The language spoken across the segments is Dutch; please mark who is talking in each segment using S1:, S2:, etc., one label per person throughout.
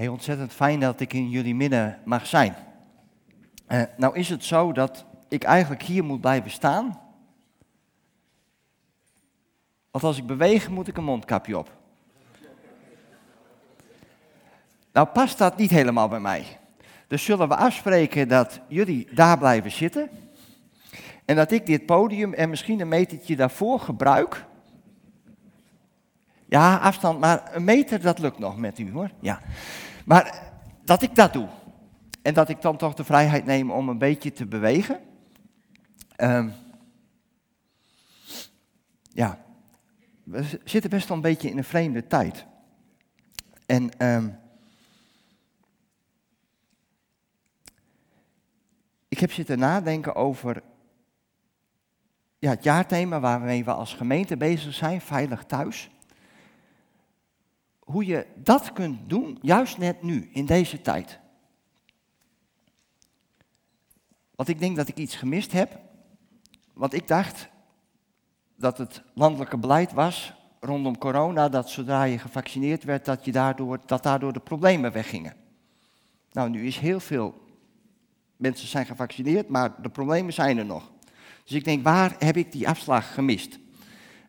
S1: Heel ontzettend fijn dat ik in jullie midden mag zijn. Uh, nou is het zo dat ik eigenlijk hier moet blijven staan. Want als ik beweeg, moet ik een mondkapje op. Nou past dat niet helemaal bij mij. Dus zullen we afspreken dat jullie daar blijven zitten. En dat ik dit podium en misschien een metertje daarvoor gebruik. Ja, afstand, maar een meter dat lukt nog met u hoor. Ja. Maar dat ik dat doe. En dat ik dan toch de vrijheid neem om een beetje te bewegen. Um, ja, we zitten best wel een beetje in een vreemde tijd. En um, ik heb zitten nadenken over ja, het jaarthema waarmee we als gemeente bezig zijn, veilig thuis hoe je dat kunt doen, juist net nu, in deze tijd. Want ik denk dat ik iets gemist heb. Want ik dacht dat het landelijke beleid was rondom corona, dat zodra je gevaccineerd werd, dat, je daardoor, dat daardoor de problemen weggingen. Nou, nu is heel veel mensen zijn gevaccineerd, maar de problemen zijn er nog. Dus ik denk, waar heb ik die afslag gemist?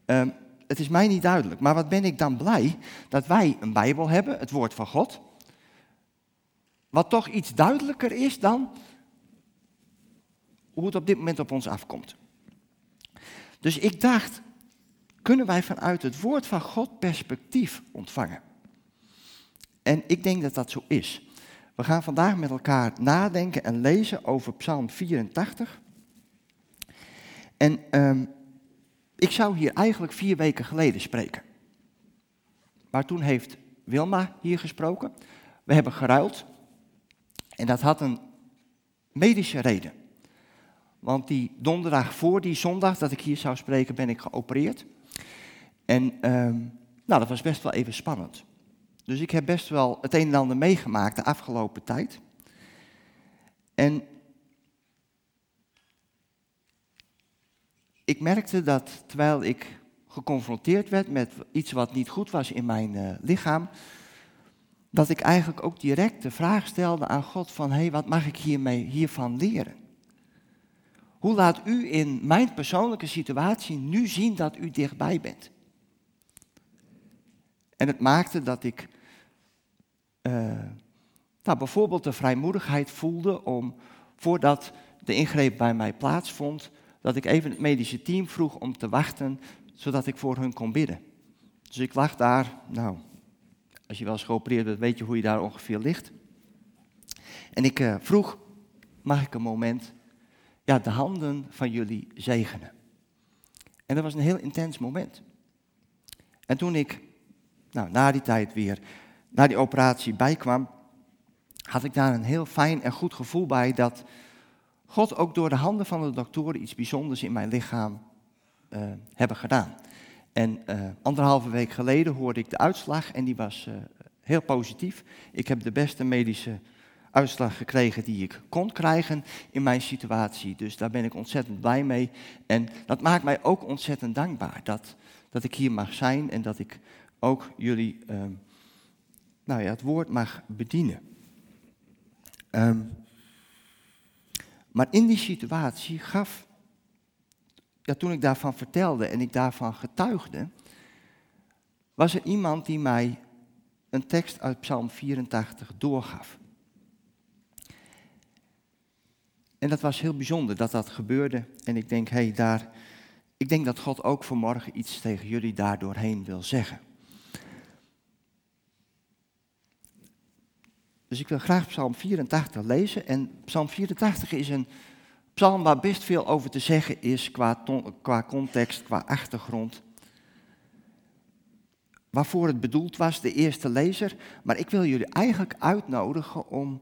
S1: Um, het is mij niet duidelijk. Maar wat ben ik dan blij dat wij een Bijbel hebben, het woord van God. Wat toch iets duidelijker is dan hoe het op dit moment op ons afkomt. Dus ik dacht, kunnen wij vanuit het woord van God perspectief ontvangen? En ik denk dat dat zo is. We gaan vandaag met elkaar nadenken en lezen over Psalm 84. En um, ik zou hier eigenlijk vier weken geleden spreken. Maar toen heeft Wilma hier gesproken. We hebben geruild. En dat had een medische reden. Want die donderdag voor die zondag dat ik hier zou spreken, ben ik geopereerd. En ehm, nou, dat was best wel even spannend. Dus ik heb best wel het een en ander meegemaakt de afgelopen tijd. En ik merkte dat terwijl ik geconfronteerd werd met iets wat niet goed was in mijn uh, lichaam, dat ik eigenlijk ook direct de vraag stelde aan God van, hé, hey, wat mag ik hiermee, hiervan leren? Hoe laat u in mijn persoonlijke situatie nu zien dat u dichtbij bent? En het maakte dat ik uh, nou, bijvoorbeeld de vrijmoedigheid voelde om, voordat de ingreep bij mij plaatsvond, dat ik even het medische team vroeg om te wachten, zodat ik voor hun kon bidden. Dus ik lag daar, nou, als je wel eens geopereerd bent, weet je hoe je daar ongeveer ligt. En ik uh, vroeg, mag ik een moment ja, de handen van jullie zegenen? En dat was een heel intens moment. En toen ik nou, na die tijd weer, na die operatie bijkwam, had ik daar een heel fijn en goed gevoel bij dat God ook door de handen van de doktoren iets bijzonders in mijn lichaam uh, hebben gedaan. En uh, anderhalve week geleden hoorde ik de uitslag en die was uh, heel positief. Ik heb de beste medische uitslag gekregen die ik kon krijgen in mijn situatie. Dus daar ben ik ontzettend blij mee. En dat maakt mij ook ontzettend dankbaar dat, dat ik hier mag zijn en dat ik ook jullie nou ja, het woord mag bedienen. Um, maar in die situatie gaf, ja, toen ik daarvan vertelde en ik daarvan getuigde, was er iemand die mij een tekst uit Psalm 84 doorgaf. En dat was heel bijzonder dat dat gebeurde. En ik denk, hé, hey, daar, ik denk dat God ook vanmorgen iets tegen jullie daardoorheen wil zeggen. Dus ik wil graag Psalm 84 lezen. En Psalm 84 is een psalm waar best veel over te zeggen is qua, qua context, qua achtergrond. Waarvoor het bedoeld was, de eerste lezer. Maar ik wil jullie eigenlijk uitnodigen om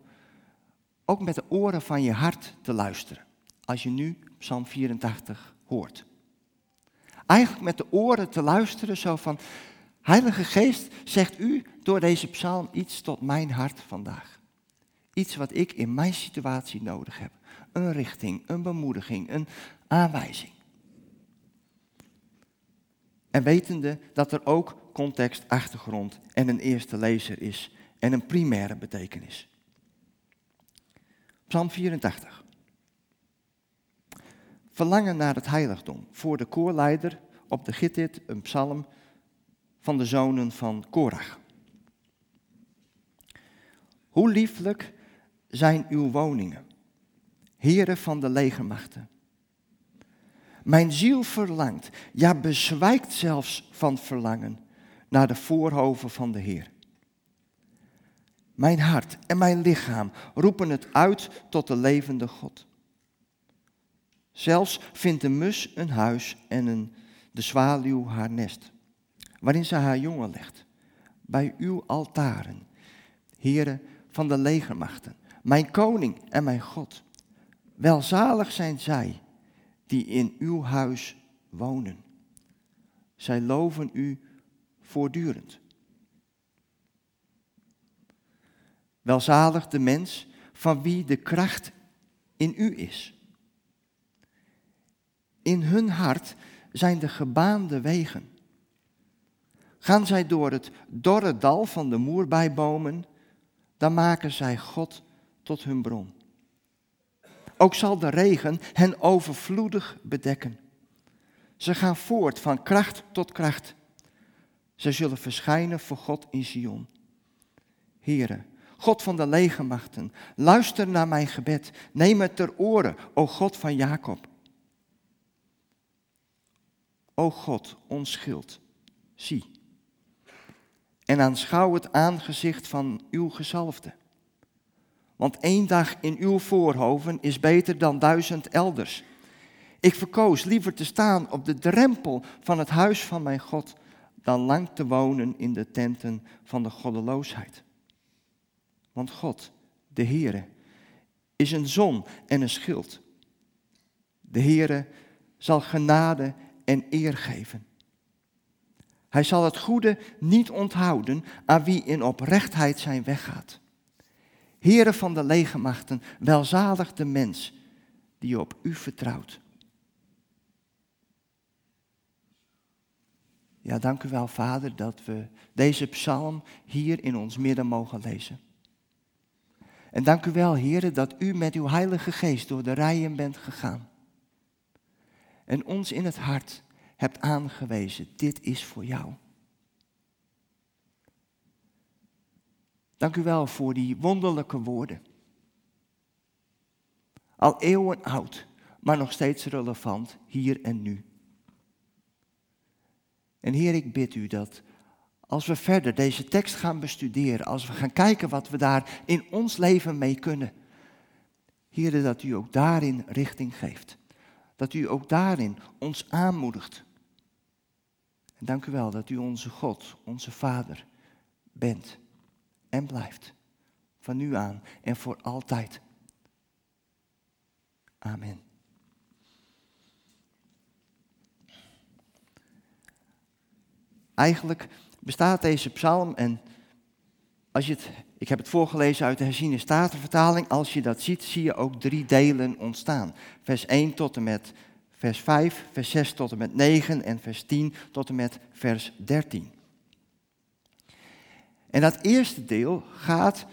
S1: ook met de oren van je hart te luisteren. Als je nu Psalm 84 hoort. Eigenlijk met de oren te luisteren, zo van, Heilige Geest, zegt u door deze psalm iets tot mijn hart vandaag. Iets wat ik in mijn situatie nodig heb. Een richting, een bemoediging, een aanwijzing. En wetende dat er ook context, achtergrond en een eerste lezer is en een primaire betekenis. Psalm 84. Verlangen naar het heiligdom. Voor de koorleider op de Gittit een psalm van de zonen van Korach. Hoe lieflijk zijn uw woningen, heren van de legermachten. Mijn ziel verlangt, ja bezwijkt zelfs van verlangen naar de voorhoven van de Heer. Mijn hart en mijn lichaam roepen het uit tot de levende God. Zelfs vindt de mus een huis en een, de zwaluw haar nest, waarin ze haar jongen legt. Bij uw altaren, heren van de legermachten, mijn koning en mijn God. Welzalig zijn zij die in uw huis wonen. Zij loven u voortdurend. Welzalig de mens van wie de kracht in u is. In hun hart zijn de gebaande wegen. Gaan zij door het dorre dal van de moerbijbomen, dan maken zij God tot hun bron. Ook zal de regen hen overvloedig bedekken. Ze gaan voort van kracht tot kracht. Ze zullen verschijnen voor God in Sion. Here, God van de legermachten, luister naar mijn gebed. Neem het ter oren, o God van Jacob. O God, ons schild, zie. En aanschouw het aangezicht van uw gezalfde. Want één dag in uw voorhoven is beter dan duizend elders. Ik verkoos liever te staan op de drempel van het huis van mijn God dan lang te wonen in de tenten van de goddeloosheid. Want God, de Heere, is een zon en een schild. De Heere zal genade en eer geven. Hij zal het goede niet onthouden aan wie in oprechtheid zijn weg gaat. Heren van de legermachten, welzalig de mens die op u vertrouwt. Ja, dank u wel, Vader, dat we deze psalm hier in ons midden mogen lezen. En dank u wel, Heer, dat u met uw Heilige Geest door de rijen bent gegaan. En ons in het hart hebt aangewezen, dit is voor jou. Dank u wel voor die wonderlijke woorden. Al eeuwen oud, maar nog steeds relevant hier en nu. En Heer, ik bid u dat als we verder deze tekst gaan bestuderen, als we gaan kijken wat we daar in ons leven mee kunnen, Heer, dat u ook daarin richting geeft. Dat u ook daarin ons aanmoedigt. Dank u wel dat u onze God, onze Vader bent en blijft. Van nu aan en voor altijd. Amen. Eigenlijk bestaat deze psalm en als je het, ik heb het voorgelezen uit de herziene statenvertaling, als je dat ziet, zie je ook drie delen ontstaan. Vers 1 tot en met vers 5, vers 6 tot en met 9 en vers 10 tot en met vers 13. En dat eerste deel gaat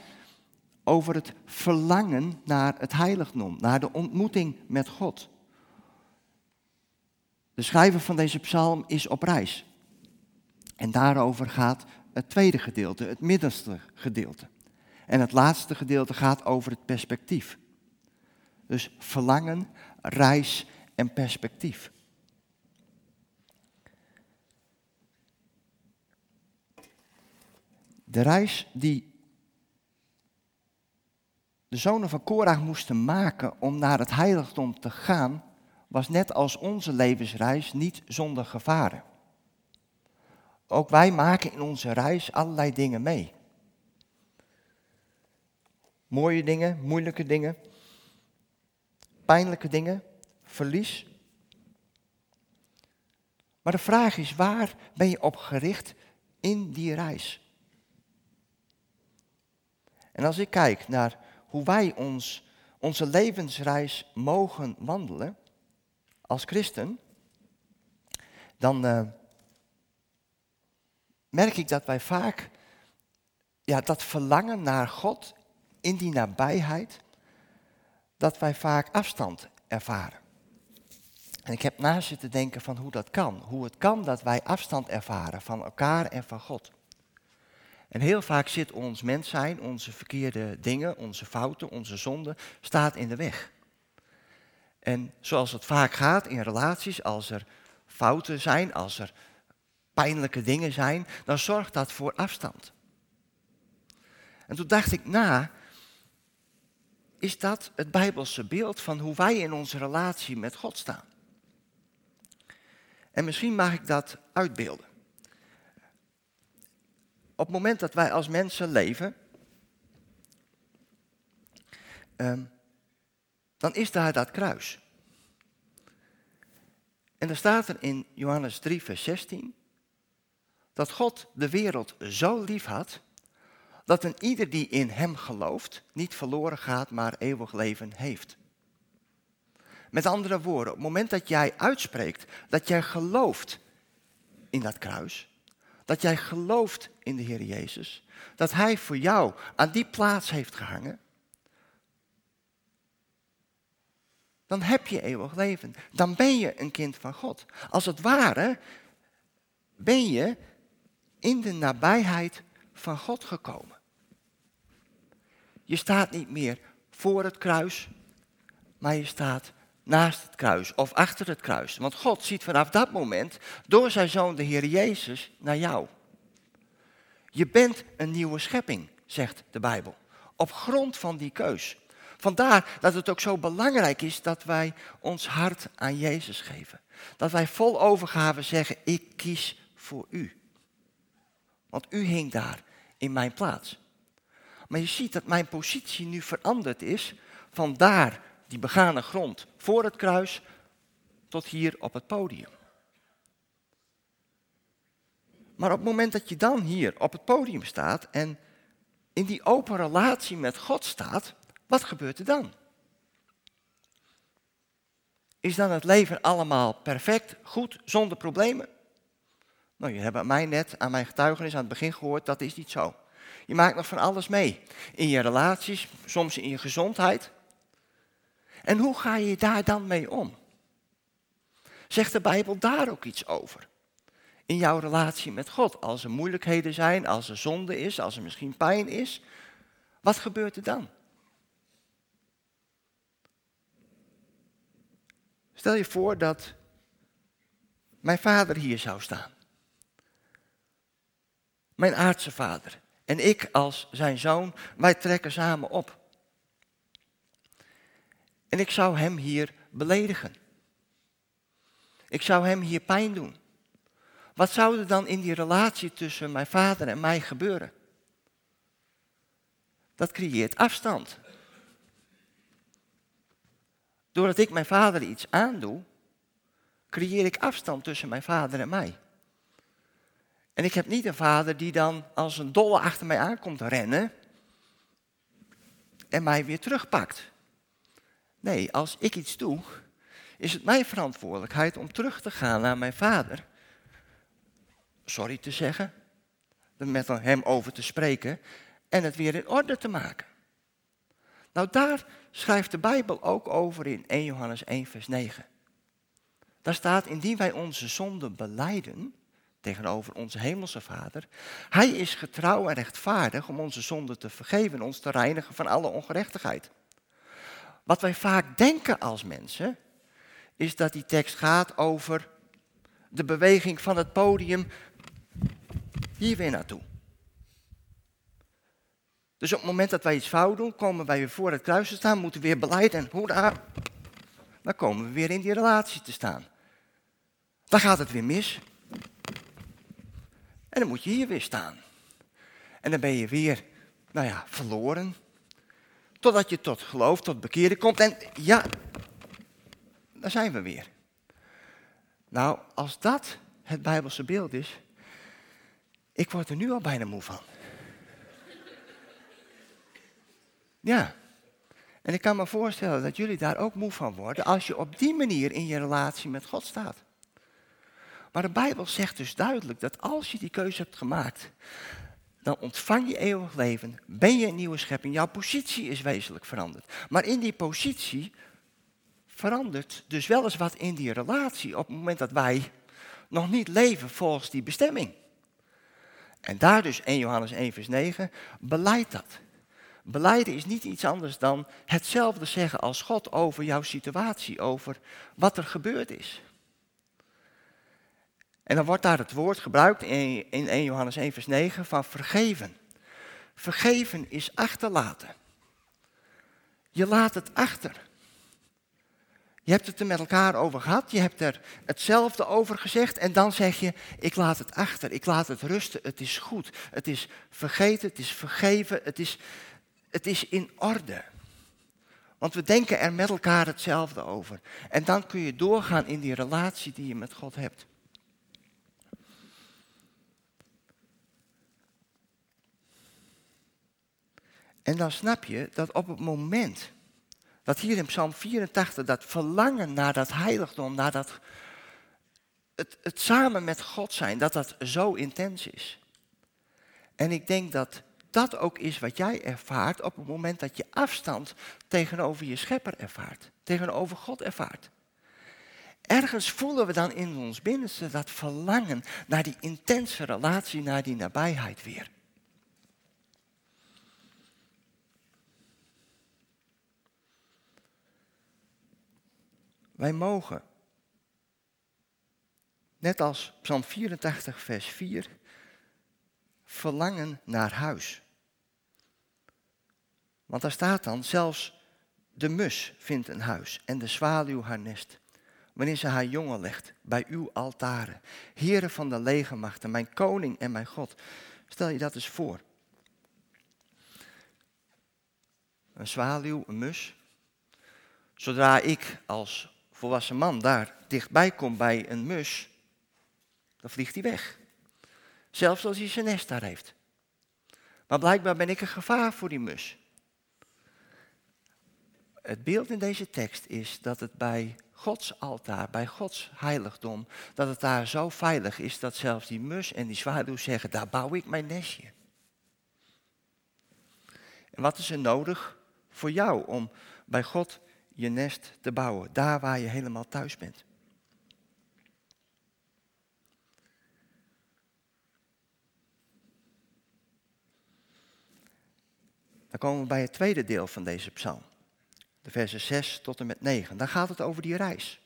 S1: over het verlangen naar het heiligdom, naar de ontmoeting met God. De schrijver van deze psalm is op reis. En daarover gaat het tweede gedeelte, het middenste gedeelte. En het laatste gedeelte gaat over het perspectief. Dus verlangen, reis en perspectief. De reis die de zonen van Korach moesten maken om naar het heiligdom te gaan, was net als onze levensreis niet zonder gevaren. Ook wij maken in onze reis allerlei dingen mee. Mooie dingen, moeilijke dingen, pijnlijke dingen, verlies. Maar de vraag is, waar ben je op gericht in die reis? En als ik kijk naar hoe wij ons, onze levensreis mogen wandelen als christen, dan uh, merk ik dat wij vaak ja, dat verlangen naar God in die nabijheid, dat wij vaak afstand ervaren. En ik heb na zitten denken van hoe dat kan. Hoe het kan dat wij afstand ervaren van elkaar en van God. En heel vaak zit ons mens zijn, onze verkeerde dingen, onze fouten, onze zonden, staat in de weg. En zoals het vaak gaat in relaties, als er fouten zijn, als er pijnlijke dingen zijn, dan zorgt dat voor afstand. En toen dacht ik na, is dat het Bijbelse beeld van hoe wij in onze relatie met God staan? En misschien mag ik dat uitbeelden. Op het moment dat wij als mensen leven, ehm, dan is daar dat kruis. En er staat er in Johannes 3, vers 16, dat God de wereld zo lief had, dat een ieder die in hem gelooft, niet verloren gaat, maar eeuwig leven heeft. Met andere woorden, op het moment dat jij uitspreekt dat jij gelooft in dat kruis, dat jij gelooft in de Heer Jezus, dat Hij voor jou aan die plaats heeft gehangen, dan heb je eeuwig leven. Dan ben je een kind van God. Als het ware ben je in de nabijheid van God gekomen. Je staat niet meer voor het kruis, maar je staat naast het kruis of achter het kruis. Want God ziet vanaf dat moment door zijn zoon de Heer Jezus naar jou. Je bent een nieuwe schepping, zegt de Bijbel. Op grond van die keus. Vandaar dat het ook zo belangrijk is dat wij ons hart aan Jezus geven. Dat wij vol overgave zeggen, ik kies voor u. Want u hing daar in mijn plaats. Maar je ziet dat mijn positie nu veranderd is van daar, die begane grond, voor het kruis, tot hier op het podium. Maar op het moment dat je dan hier op het podium staat en in die open relatie met God staat, wat gebeurt er dan? Is dan het leven allemaal perfect, goed, zonder problemen? Nou, je hebt mij net aan mijn getuigenis aan het begin gehoord, dat is niet zo. Je maakt nog van alles mee. In je relaties, soms in je gezondheid. En hoe ga je daar dan mee om? Zegt de Bijbel daar ook iets over? In jouw relatie met God, als er moeilijkheden zijn, als er zonde is, als er misschien pijn is, wat gebeurt er dan? Stel je voor dat mijn vader hier zou staan. Mijn aardse vader. En ik als zijn zoon, wij trekken samen op. En ik zou hem hier beledigen. Ik zou hem hier pijn doen. Wat zou er dan in die relatie tussen mijn vader en mij gebeuren? Dat creëert afstand. Doordat ik mijn vader iets aandoe, creëer ik afstand tussen mijn vader en mij. En ik heb niet een vader die dan als een dolle achter mij aankomt rennen en mij weer terugpakt. Nee, als ik iets doe, is het mijn verantwoordelijkheid om terug te gaan naar mijn vader. Sorry te zeggen, met hem over te spreken en het weer in orde te maken. Nou, daar schrijft de Bijbel ook over in 1 Johannes 1, vers 9. Daar staat, indien wij onze zonden beleiden tegenover onze hemelse Vader, Hij is getrouw en rechtvaardig om onze zonden te vergeven en ons te reinigen van alle ongerechtigheid. Wat wij vaak denken als mensen, is dat die tekst gaat over de beweging van het podium hier weer naartoe. Dus op het moment dat wij iets fout doen, komen wij weer voor het kruis te staan, moeten weer beleiden en hoera, dan komen we weer in die relatie te staan. Dan gaat het weer mis. En dan moet je hier weer staan. En dan ben je weer, nou ja, verloren. Totdat je tot geloof, tot bekeren komt. En ja, daar zijn we weer. Nou, als dat het Bijbelse beeld is, ik word er nu al bijna moe van. Ja. En ik kan me voorstellen dat jullie daar ook moe van worden als je op die manier in je relatie met God staat. Maar de Bijbel zegt dus duidelijk dat als je die keuze hebt gemaakt, dan ontvang je eeuwig leven, ben je een nieuwe schepping, jouw positie is wezenlijk veranderd. Maar in die positie verandert dus wel eens wat in die relatie op het moment dat wij nog niet leven volgens die bestemming. En daar dus 1 Johannes 1 vers 9, beleid dat. Beleiden is niet iets anders dan hetzelfde zeggen als God over jouw situatie, over wat er gebeurd is. En dan wordt daar het woord gebruikt in 1 Johannes 1 vers 9 van vergeven. Vergeven is achterlaten. Je laat het achter. Je hebt het er met elkaar over gehad, je hebt er hetzelfde over gezegd en dan zeg je, ik laat het achter, ik laat het rusten, het is goed, het is vergeten, het is vergeven, het is, het is in orde. Want we denken er met elkaar hetzelfde over. En dan kun je doorgaan in die relatie die je met God hebt. En dan snap je dat op het moment dat hier in Psalm 84 dat verlangen naar dat heiligdom, naar dat het, het samen met God zijn, dat dat zo intens is. En ik denk dat dat ook is wat jij ervaart op het moment dat je afstand tegenover je schepper ervaart, tegenover God ervaart. Ergens voelen we dan in ons binnenste dat verlangen naar die intense relatie, naar die nabijheid weer. Wij mogen, net als Psalm 84, vers 4, verlangen naar huis. Want daar staat dan, zelfs de mus vindt een huis en de zwaluw haar nest. Wanneer ze haar jongen legt bij uw altaren. Heren van de legermachten, mijn koning en mijn God. Stel je dat eens voor. Een zwaluw, een mus. Zodra ik als volwassen man daar dichtbij komt bij een mus, dan vliegt hij weg. Zelfs als hij zijn nest daar heeft. Maar blijkbaar ben ik een gevaar voor die mus. Het beeld in deze tekst is dat het bij Gods altaar, bij Gods heiligdom, dat het daar zo veilig is dat zelfs die mus en die zwaluw zeggen, daar bouw ik mijn nestje. En wat is er nodig voor jou om bij God je nest te bouwen, daar waar je helemaal thuis bent. Dan komen we bij het tweede deel van deze psalm. De versen 6 tot en met 9. Dan gaat het over die reis.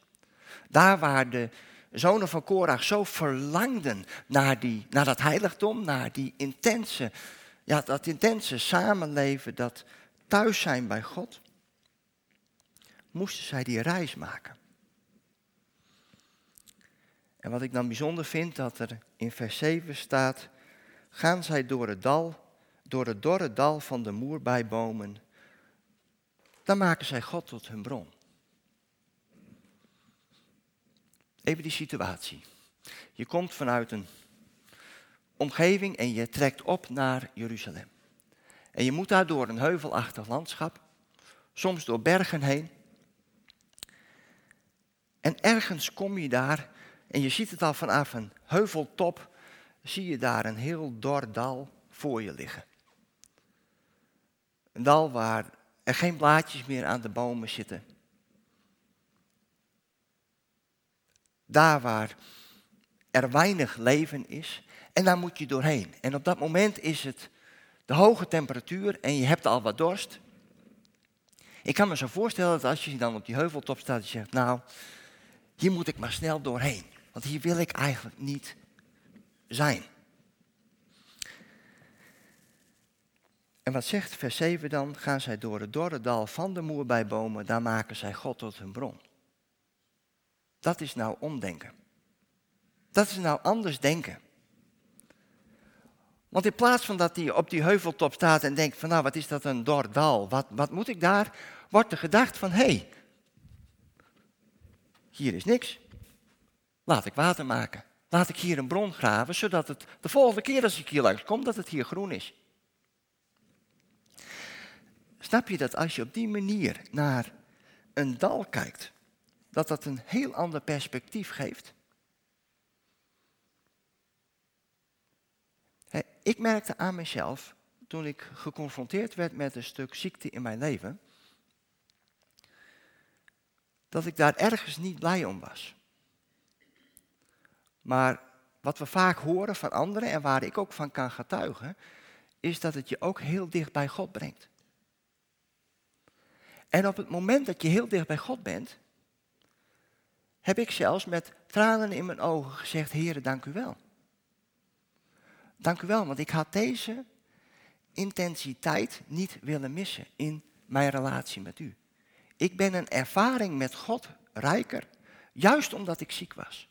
S1: Daar waar de zonen van Korach zo verlangden naar, die, naar dat heiligdom, naar die intense, ja, dat intense samenleven, dat thuis zijn bij God moesten zij die reis maken. En wat ik dan bijzonder vind, dat er in vers 7 staat, gaan zij door het dal, door het dorre dal van de moerbijbomen, dan maken zij God tot hun bron. Even die situatie. Je komt vanuit een omgeving en je trekt op naar Jeruzalem. En je moet daar door een heuvelachtig landschap, soms door bergen heen. En ergens kom je daar en je ziet het al vanaf een heuveltop, zie je daar een heel dor dal voor je liggen. Een dal waar er geen blaadjes meer aan de bomen zitten. Daar waar er weinig leven is. En daar moet je doorheen. En op dat moment is het de hoge temperatuur en je hebt al wat dorst. Ik kan me zo voorstellen dat als je dan op die heuveltop staat en zegt, nou, hier moet ik maar snel doorheen. Want hier wil ik eigenlijk niet zijn. En wat zegt vers 7 dan? Gaan zij door het dorre dal van de moerbijbomen, daar maken zij God tot hun bron. Dat is nou omdenken. Dat is nou anders denken. Want in plaats van dat hij op die heuveltop staat en denkt van nou wat is dat een dor dal, wat, wat moet ik daar? Wordt er gedacht van hé, hey, hier is niks. Laat ik water maken. Laat ik hier een bron graven, zodat het de volgende keer als ik hier langs kom, dat het hier groen is. Snap je dat als je op die manier naar een dal kijkt, dat dat een heel ander perspectief geeft? ik merkte aan mezelf, toen ik geconfronteerd werd met een stuk ziekte in mijn leven, dat ik daar ergens niet blij om was. Maar wat we vaak horen van anderen en waar ik ook van kan getuigen, is dat het je ook heel dicht bij God brengt. En op het moment dat je heel dicht bij God bent, heb ik zelfs met tranen in mijn ogen gezegd, Heere, dank u wel. Dank u wel, want ik had deze intensiteit niet willen missen in mijn relatie met u. Ik ben een ervaring met God rijker, juist omdat ik ziek was.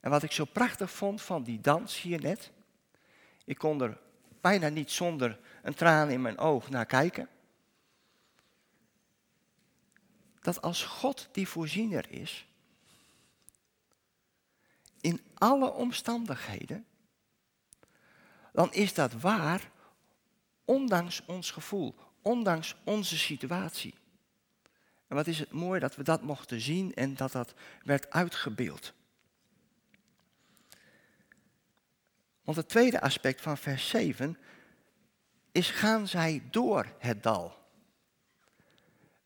S1: En wat ik zo prachtig vond van die dans hier net, ik kon er bijna niet zonder een traan in mijn oog naar kijken. Dat als God die voorziener is, in alle omstandigheden, dan is dat waar, ondanks ons gevoel, ondanks onze situatie. Wat is het mooi dat we dat mochten zien en dat dat werd uitgebeeld. Want het tweede aspect van vers 7 is gaan zij door het dal.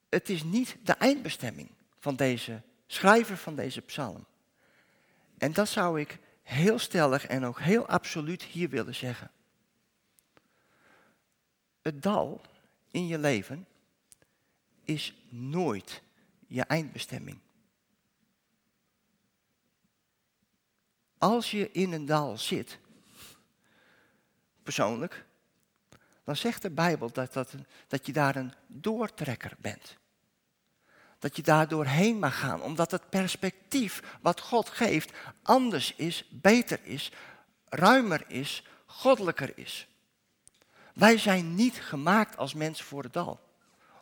S1: Het is niet de eindbestemming van deze schrijver van deze psalm. En dat zou ik heel stellig en ook heel absoluut hier willen zeggen. Het dal in je leven is nooit je eindbestemming. Als je in een dal zit, persoonlijk, dan zegt de Bijbel dat, dat, dat je daar een doortrekker bent. Dat je daar doorheen mag gaan, omdat het perspectief wat God geeft anders is, beter is, ruimer is, goddelijker is. Wij zijn niet gemaakt als mensen voor het dal.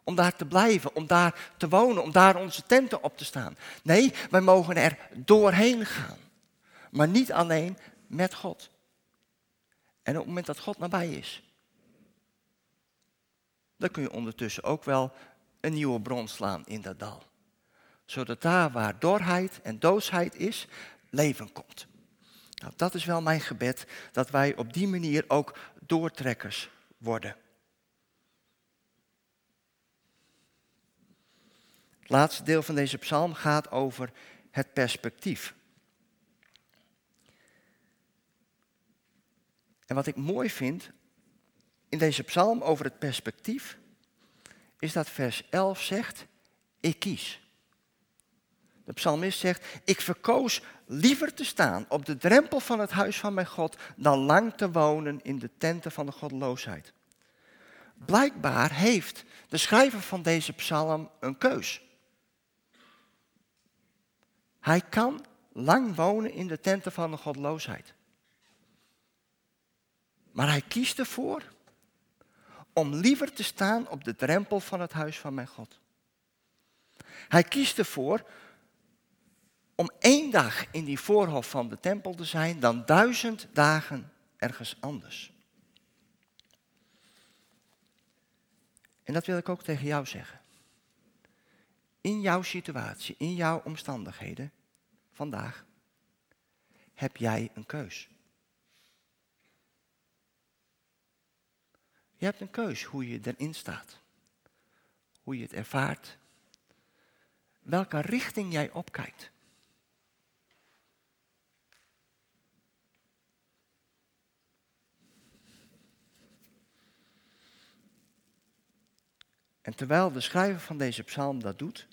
S1: Om daar te blijven, om daar te wonen, om daar onze tenten op te staan. Nee, wij mogen er doorheen gaan. Maar niet alleen met God. En op het moment dat God nabij is, dan kun je ondertussen ook wel een nieuwe bron slaan in dat dal. Zodat daar waar dorheid en doodsheid is, leven komt. Nou, dat is wel mijn gebed, dat wij op die manier ook doortrekkers worden. Het laatste deel van deze psalm gaat over het perspectief. En wat ik mooi vind in deze psalm over het perspectief, is dat vers 11 zegt, ik kies. De psalmist zegt, ik verkoos liever te staan op de drempel van het huis van mijn God dan lang te wonen in de tenten van de goddeloosheid. Blijkbaar heeft de schrijver van deze psalm een keus. Hij kan lang wonen in de tenten van de goddeloosheid. Maar hij kiest ervoor om liever te staan op de drempel van het huis van mijn God. Hij kiest ervoor om één dag in die voorhof van de tempel te zijn dan duizend dagen ergens anders. En dat wil ik ook tegen jou zeggen. In jouw situatie, in jouw omstandigheden, vandaag, heb jij een keus. Je hebt een keus hoe je erin staat. Hoe je het ervaart. Welke richting jij opkijkt. En terwijl de schrijver van deze psalm dat doet,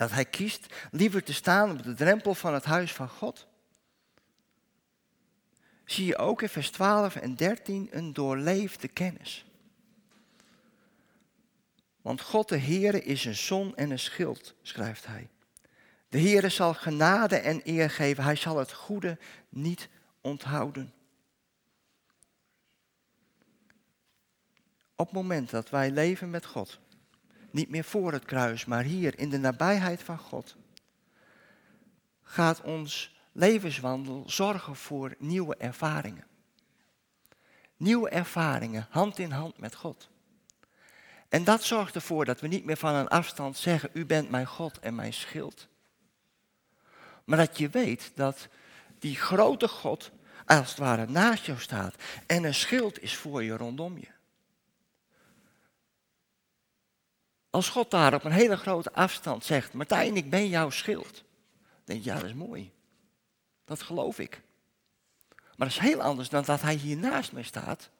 S1: dat hij kiest liever te staan op de drempel van het huis van God, zie je ook in vers 12 en 13 een doorleefde kennis. Want God de Heere is een zon en een schild, schrijft hij. De Heere zal genade en eer geven, hij zal het goede niet onthouden. Op het moment dat wij leven met God, niet meer voor het kruis, maar hier in de nabijheid van God, gaat ons levenswandel zorgen voor nieuwe ervaringen. Nieuwe ervaringen, hand in hand met God. En dat zorgt ervoor dat we niet meer van een afstand zeggen, u bent mijn God en mijn schild. Maar dat je weet dat die grote God als het ware naast jou staat en een schild is voor je rondom je. Als God daar op een hele grote afstand zegt, Martijn, ik ben jouw schild. Dan denk je, ja, dat is mooi. Dat geloof ik. Maar dat is heel anders dan dat hij hier naast mij staat.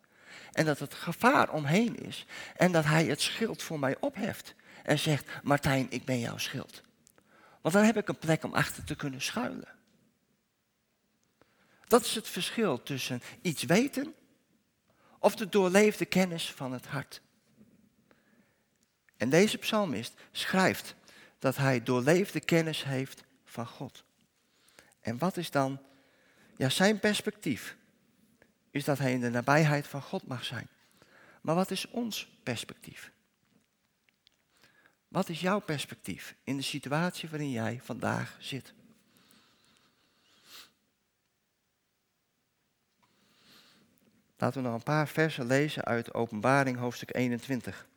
S1: En dat het gevaar omheen is. En dat hij het schild voor mij opheft. En zegt, Martijn, ik ben jouw schild. Want dan heb ik een plek om achter te kunnen schuilen. Dat is het verschil tussen iets weten of de doorleefde kennis van het hart. En deze psalmist schrijft dat hij doorleefde kennis heeft van God. En wat is dan ja, zijn perspectief? Is dat hij in de nabijheid van God mag zijn. Maar wat is ons perspectief? Wat is jouw perspectief in de situatie waarin jij vandaag zit? Laten we nog een paar versen lezen uit Openbaring hoofdstuk 21.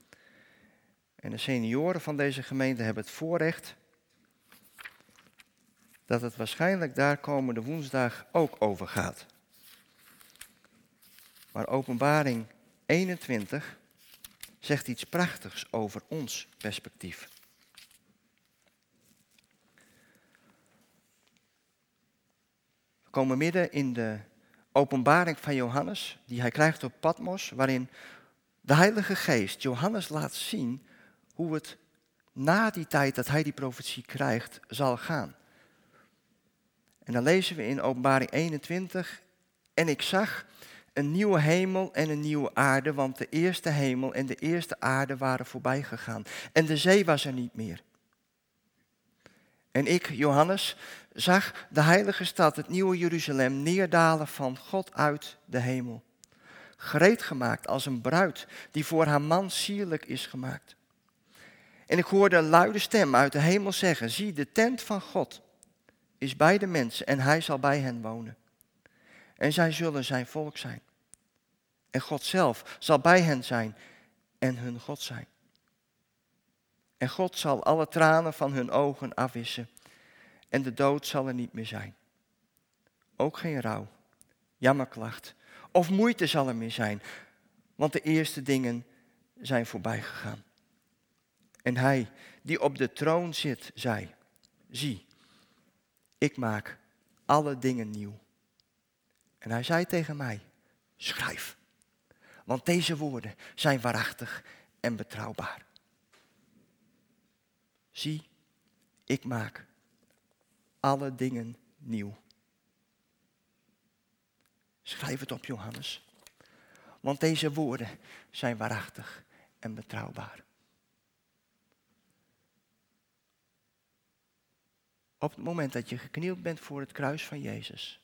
S1: En de senioren van deze gemeente hebben het voorrecht dat het waarschijnlijk daar komende woensdag ook over gaat. Maar Openbaring 21 zegt iets prachtigs over ons perspectief. We komen midden in de openbaring van Johannes, die hij krijgt op Patmos, waarin de Heilige Geest Johannes laat zien hoe het na die tijd dat hij die profetie krijgt zal gaan. En dan lezen we in Openbaring 21, en ik zag een nieuwe hemel en een nieuwe aarde, want de eerste hemel en de eerste aarde waren voorbij gegaan. En de zee was er niet meer. En ik, Johannes, zag de heilige stad, het nieuwe Jeruzalem, neerdalen van God uit de hemel. Gereed gemaakt als een bruid die voor haar man sierlijk is gemaakt. En ik hoorde een luide stem uit de hemel zeggen, zie, de tent van God is bij de mensen en hij zal bij hen wonen. En zij zullen zijn volk zijn. En God zelf zal bij hen zijn en hun God zijn. En God zal alle tranen van hun ogen afwissen. En de dood zal er niet meer zijn. Ook geen rouw, jammerklacht of moeite zal er meer zijn. Want de eerste dingen zijn voorbij gegaan. En hij die op de troon zit, zei, zie, ik maak alle dingen nieuw. En hij zei tegen mij, schrijf, want deze woorden zijn waarachtig en betrouwbaar. Zie, ik maak alle dingen nieuw. Schrijf het op, Johannes. Want deze woorden zijn waarachtig en betrouwbaar. Op het moment dat je geknield bent voor het kruis van Jezus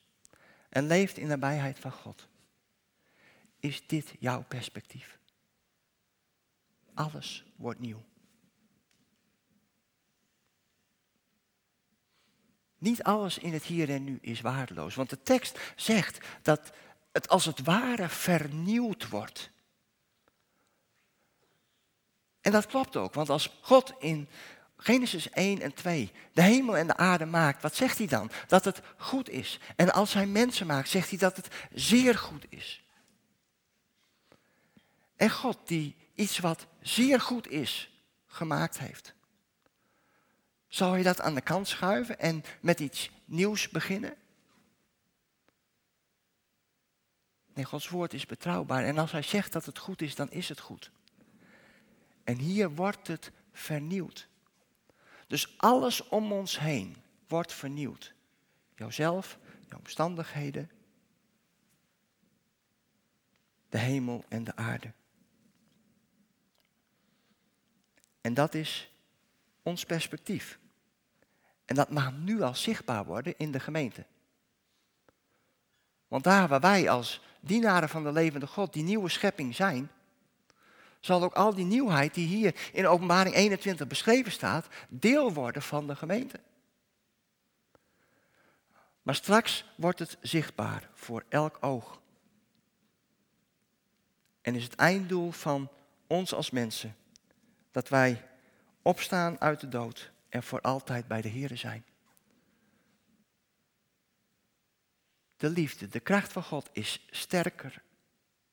S1: en leeft in de nabijheid van God, is dit jouw perspectief. Alles wordt nieuw. Niet alles in het hier en nu is waardeloos. Want de tekst zegt dat het als het ware vernieuwd wordt. En dat klopt ook, want als God in Genesis 1 en 2 de hemel en de aarde maakt, wat zegt hij dan? Dat het goed is. En als hij mensen maakt, zegt hij dat het zeer goed is. En God die iets wat zeer goed is gemaakt heeft. Zal je dat aan de kant schuiven en met iets nieuws beginnen? Nee, Gods woord is betrouwbaar. En als hij zegt dat het goed is, dan is het goed. En hier wordt het vernieuwd. Dus alles om ons heen wordt vernieuwd. Jouzelf, jouw omstandigheden, de hemel en de aarde. En dat is ons perspectief. En dat mag nu al zichtbaar worden in de gemeente. Want daar waar wij als dienaren van de levende God die nieuwe schepping zijn, zal ook al die nieuwheid die hier in Openbaring 21 beschreven staat, deel worden van de gemeente. Maar straks wordt het zichtbaar voor elk oog. En is het einddoel van ons als mensen dat wij opstaan uit de dood en voor altijd bij de Here zijn. de liefde, de kracht van God is sterker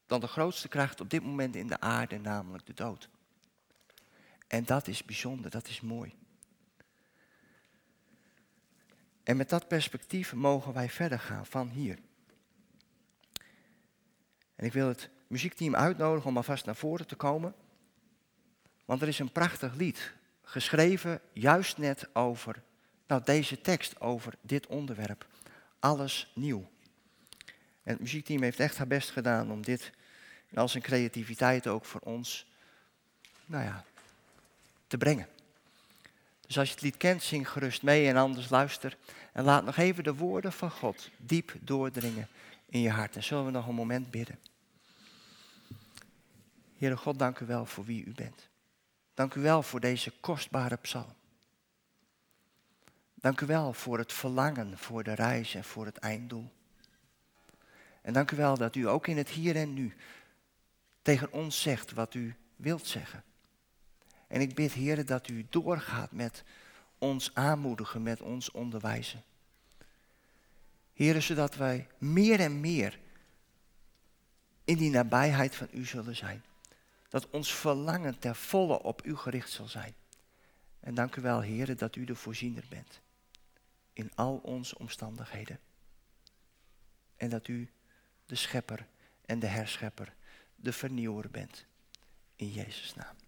S1: dan de grootste kracht op dit moment in de aarde, namelijk de dood. En dat is bijzonder, dat is mooi. En met dat perspectief mogen wij verder gaan van hier. En ik wil het muziekteam uitnodigen om alvast naar voren te komen. Want er is een prachtig lied geschreven juist net over nou, deze tekst, over dit onderwerp. Alles nieuw. En het muziekteam heeft echt haar best gedaan om dit in al zijn creativiteit ook voor ons nou ja, te brengen. Dus als je het lied kent, zing gerust mee en anders luister. En laat nog even de woorden van God diep doordringen in je hart. En zullen we nog een moment bidden. Heere God, dank u wel voor wie u bent. Dank u wel voor deze kostbare psalm. Dank u wel voor het verlangen, voor de reis en voor het einddoel. En dank u wel dat u ook in het hier en nu tegen ons zegt wat u wilt zeggen. En ik bid, Heer, dat u doorgaat met ons aanmoedigen, met ons onderwijzen. Heer, zodat wij meer en meer in die nabijheid van u zullen zijn. Dat ons verlangen ter volle op u gericht zal zijn. En dank u wel, Heer, dat u de voorziener bent. In al onze omstandigheden. En dat u de schepper en de herschepper, de vernieuwer bent. In Jezus' naam.